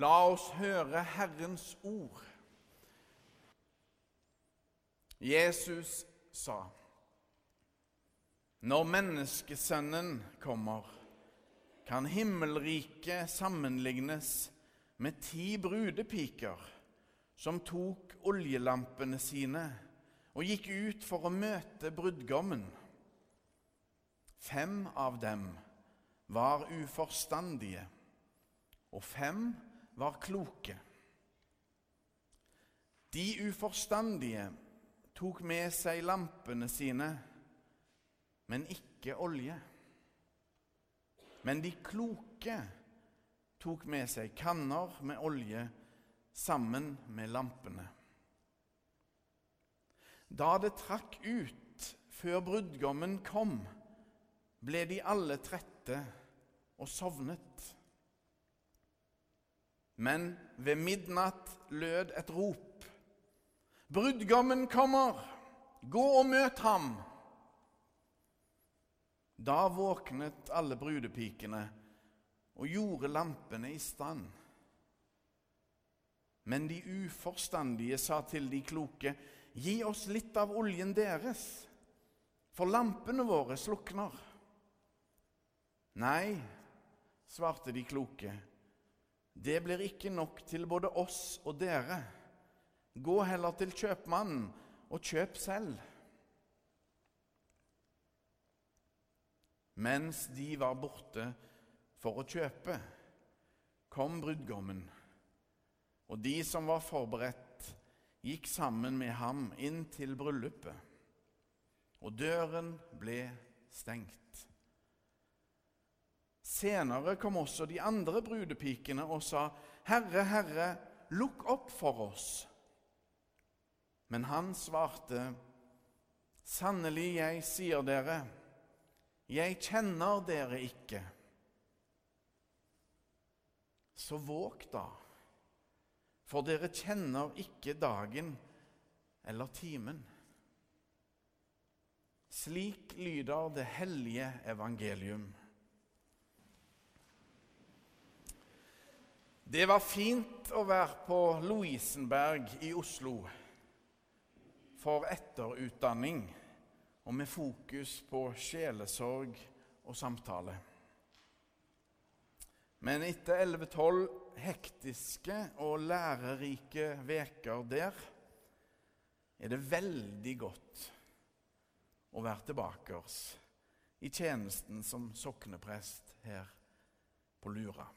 La oss høre Herrens ord. Jesus sa, Når menneskesønnen kommer, kan himmelriket sammenlignes med ti brudepiker som tok oljelampene sine og gikk ut for å møte brudgommen. Fem av dem var uforstandige, og fem var kloke. De uforstandige tok med seg lampene sine, men ikke olje. Men de kloke tok med seg kanner med olje sammen med lampene. Da det trakk ut før brudgommen kom, ble de alle trette og sovnet. Men ved midnatt lød et rop. Brudgommen kommer! Gå og møt ham! Da våknet alle brudepikene og gjorde lampene i stand. Men de uforstandige sa til de kloke, gi oss litt av oljen deres, for lampene våre slukner. Nei, svarte de kloke, det blir ikke nok til både oss og dere. Gå heller til kjøpmannen og kjøp selv. Mens de var borte for å kjøpe, kom brudgommen, og de som var forberedt, gikk sammen med ham inn til bryllupet, og døren ble stengt. Senere kom også de andre brudepikene og sa, 'Herre, Herre, lukk opp for oss.' Men han svarte, 'Sannelig, jeg sier dere, jeg kjenner dere ikke.' Så våg da, for dere kjenner ikke dagen eller timen. Slik lyder det hellige evangelium. Det var fint å være på Lovisenberg i Oslo for etterutdanning og med fokus på sjelesorg og samtale. Men etter 11-12 hektiske og lærerike veker der er det veldig godt å være tilbake i tjenesten som sokneprest her på Lura.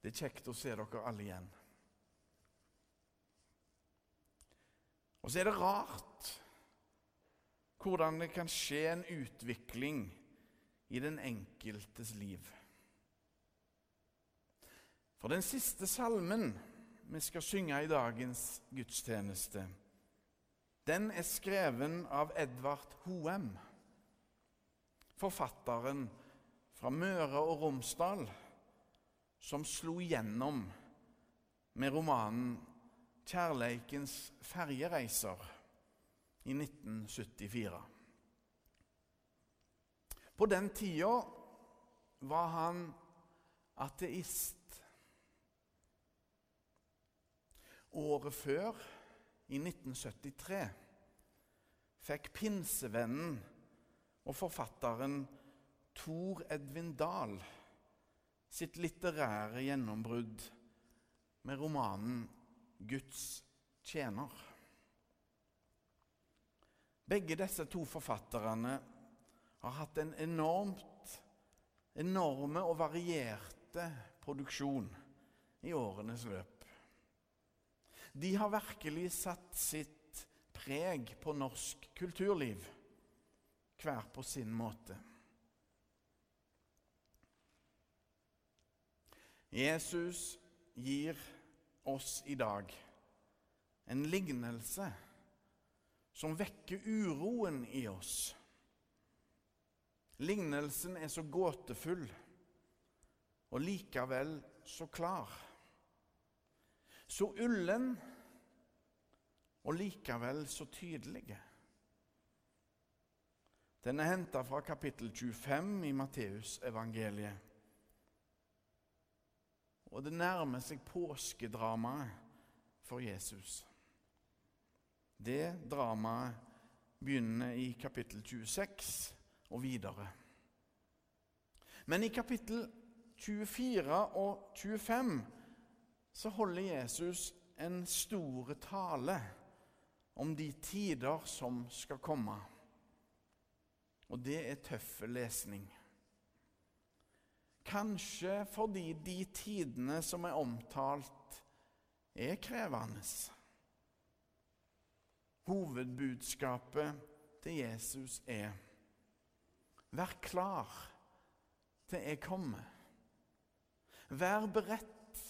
Det er kjekt å se dere alle igjen. Og så er det rart hvordan det kan skje en utvikling i den enkeltes liv. For den siste salmen vi skal synge i dagens gudstjeneste, den er skreven av Edvard Hoem, forfatteren fra Møre og Romsdal som slo igjennom med romanen 'Kjærleikens ferjereiser' i 1974. På den tida var han ateist. Året før, i 1973, fikk pinsevennen og forfatteren Tor Edvin Dahl sitt litterære gjennombrudd med romanen 'Guds tjener'. Begge disse to forfatterne har hatt en enormt, enorme og varierte produksjon i årenes løp. De har virkelig satt sitt preg på norsk kulturliv, hver på sin måte. Jesus gir oss i dag en lignelse som vekker uroen i oss. Lignelsen er så gåtefull og likevel så klar. Så ullen og likevel så tydelig. Den er henta fra kapittel 25 i Matteusevangeliet. Og det nærmer seg påskedramaet for Jesus. Det dramaet begynner i kapittel 26 og videre. Men i kapittel 24 og 25 så holder Jesus en store tale om de tider som skal komme. Og det er tøff lesning. Kanskje fordi de tidene som er omtalt, er krevende. Hovedbudskapet til Jesus er Vær klar til jeg kommer. Vær beredt.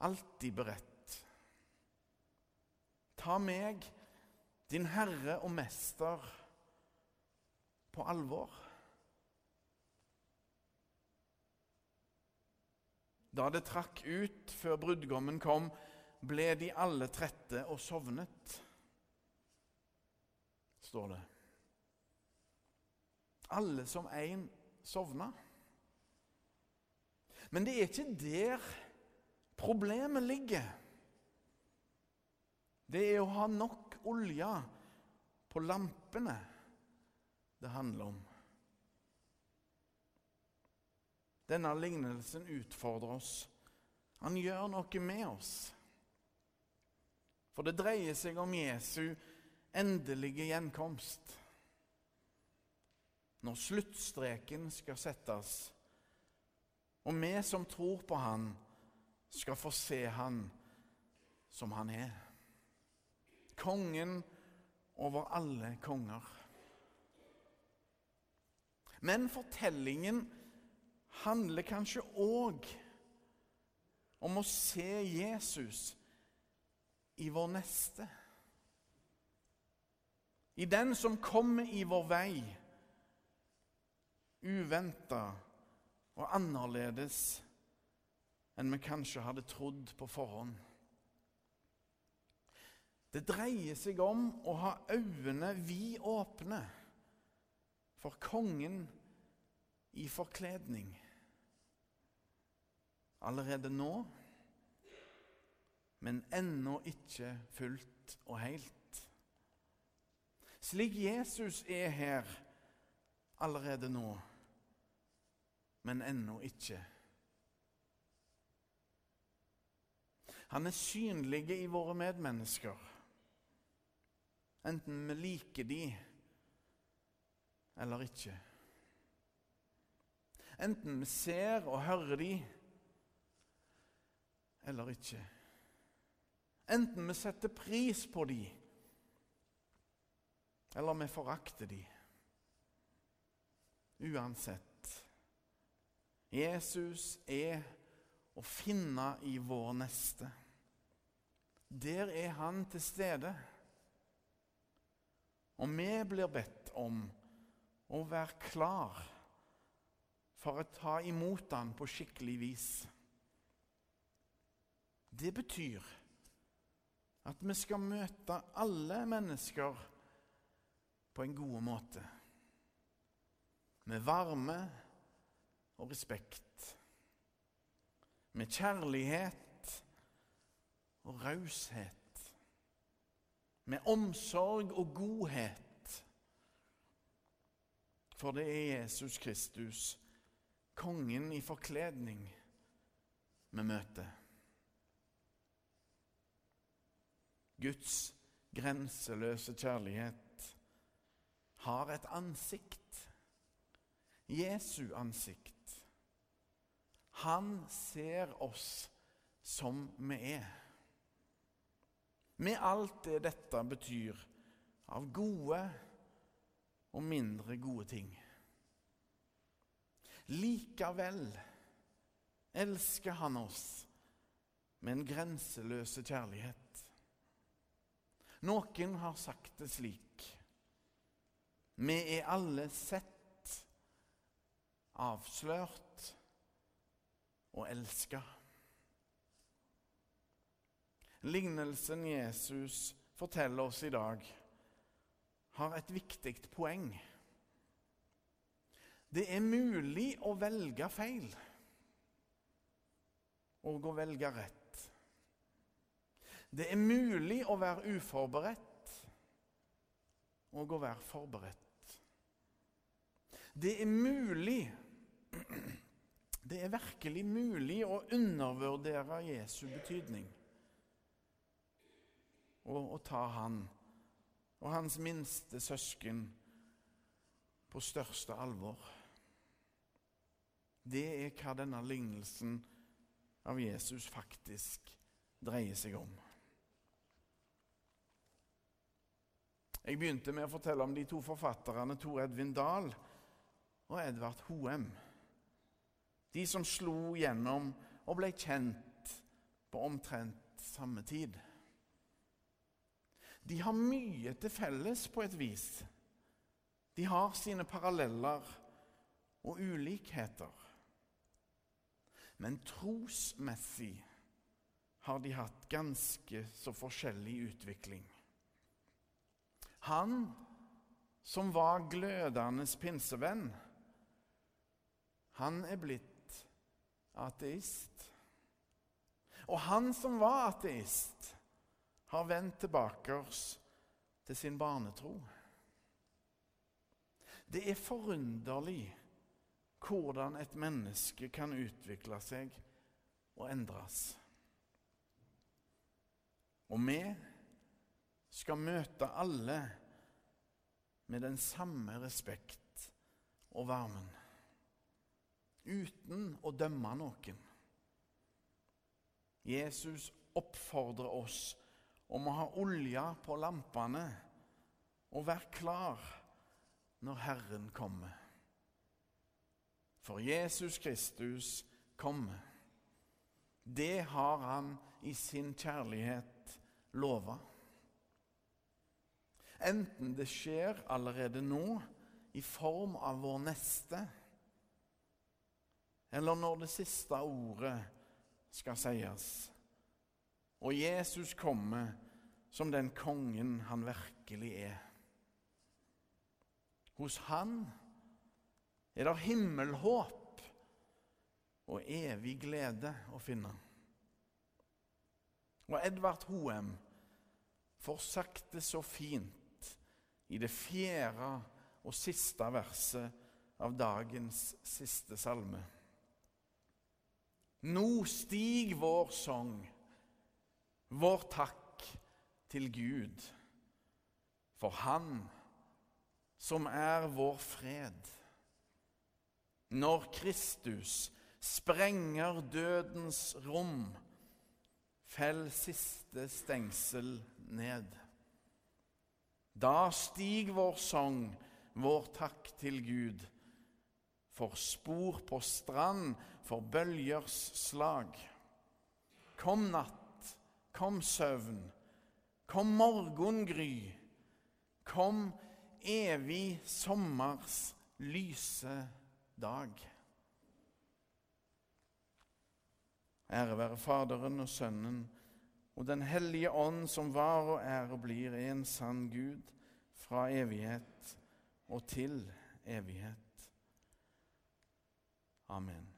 Alltid beredt. Ta meg, din Herre og Mester, på alvor. Da det trakk ut før brudgommen kom, ble de alle trette og sovnet, står det. Alle som én sovna. Men det er ikke der problemet ligger. Det er å ha nok olje på lampene det handler om. Denne lignelsen utfordrer oss. Han gjør noe med oss. For det dreier seg om Jesu endelige gjenkomst. Når sluttstreken skal settes, og vi som tror på Han, skal få se Han som Han er. Kongen over alle konger. Men fortellingen handler kanskje òg om å se Jesus i vår neste. I den som kommer i vår vei, uventa og annerledes enn vi kanskje hadde trodd på forhånd. Det dreier seg om å ha øynene vidåpne for kongen i forkledning. Allerede nå, men ennå ikke fullt og helt. Slik Jesus er her allerede nå, men ennå ikke. Han er synlig i våre medmennesker, enten vi liker de eller ikke. Enten vi ser og hører de, eller ikke. Enten vi setter pris på de, eller vi forakter de. Uansett. Jesus er å finne i vår neste. Der er han til stede. Og vi blir bedt om å være klar for å ta imot han på skikkelig vis. Det betyr at vi skal møte alle mennesker på en god måte. Med varme og respekt. Med kjærlighet og raushet. Med omsorg og godhet. For det er Jesus Kristus kongen i forkledning vi møter. Guds grenseløse kjærlighet har et ansikt. Jesu ansikt. Han ser oss som vi er. Med alt det dette betyr av gode og mindre gode ting. Likevel elsker han oss med en grenseløse kjærlighet. Noen har sagt det slik Vi er alle sett, avslørt og elska. Lignelsen Jesus forteller oss i dag, har et viktig poeng. Det er mulig å velge feil. og å velge rett. Det er mulig å være uforberedt og å være forberedt. Det er mulig Det er virkelig mulig å undervurdere Jesu betydning og, å ta han og hans minste søsken på største alvor. Det er hva denne lignelsen av Jesus faktisk dreier seg om. Jeg begynte med å fortelle om de to forfatterne Tor Edvin Dahl og Edvard Hoem. De som slo gjennom og ble kjent på omtrent samme tid. De har mye til felles på et vis. De har sine paralleller og ulikheter. Men trosmessig har de hatt ganske så forskjellig utvikling. Han som var glødende pinsevenn, han er blitt ateist. Og han som var ateist, har vendt tilbake til sin barnetro. Det er forunderlig hvordan et menneske kan utvikle seg og endres. Og vi skal møte alle med den samme respekt og varmen, uten å dømme noen. Jesus oppfordrer oss om å ha olje på lampene og være klar når Herren kommer. For Jesus Kristus kommer. Det har han i sin kjærlighet lova. Enten det skjer allerede nå i form av vår neste, eller når det siste ordet skal sies og Jesus kommer som den kongen han virkelig er. Hos han er det himmelhåp og evig glede å finne. Og Edvard Hoem får sagt det så fint i det fjerde og siste verset av dagens siste salme. Nå stig vår sang vår takk til Gud for Han som er vår fred. Når Kristus sprenger dødens rom, fell siste stengsel ned. Da stig vår sang, vår takk til Gud, for spor på strand, for bølgers slag. Kom natt, Kom søvn, kom morgengry, kom evig sommers lyse dag. Ære være Faderen og Sønnen og Den hellige ånd, som var og er og blir en sann Gud fra evighet og til evighet. Amen.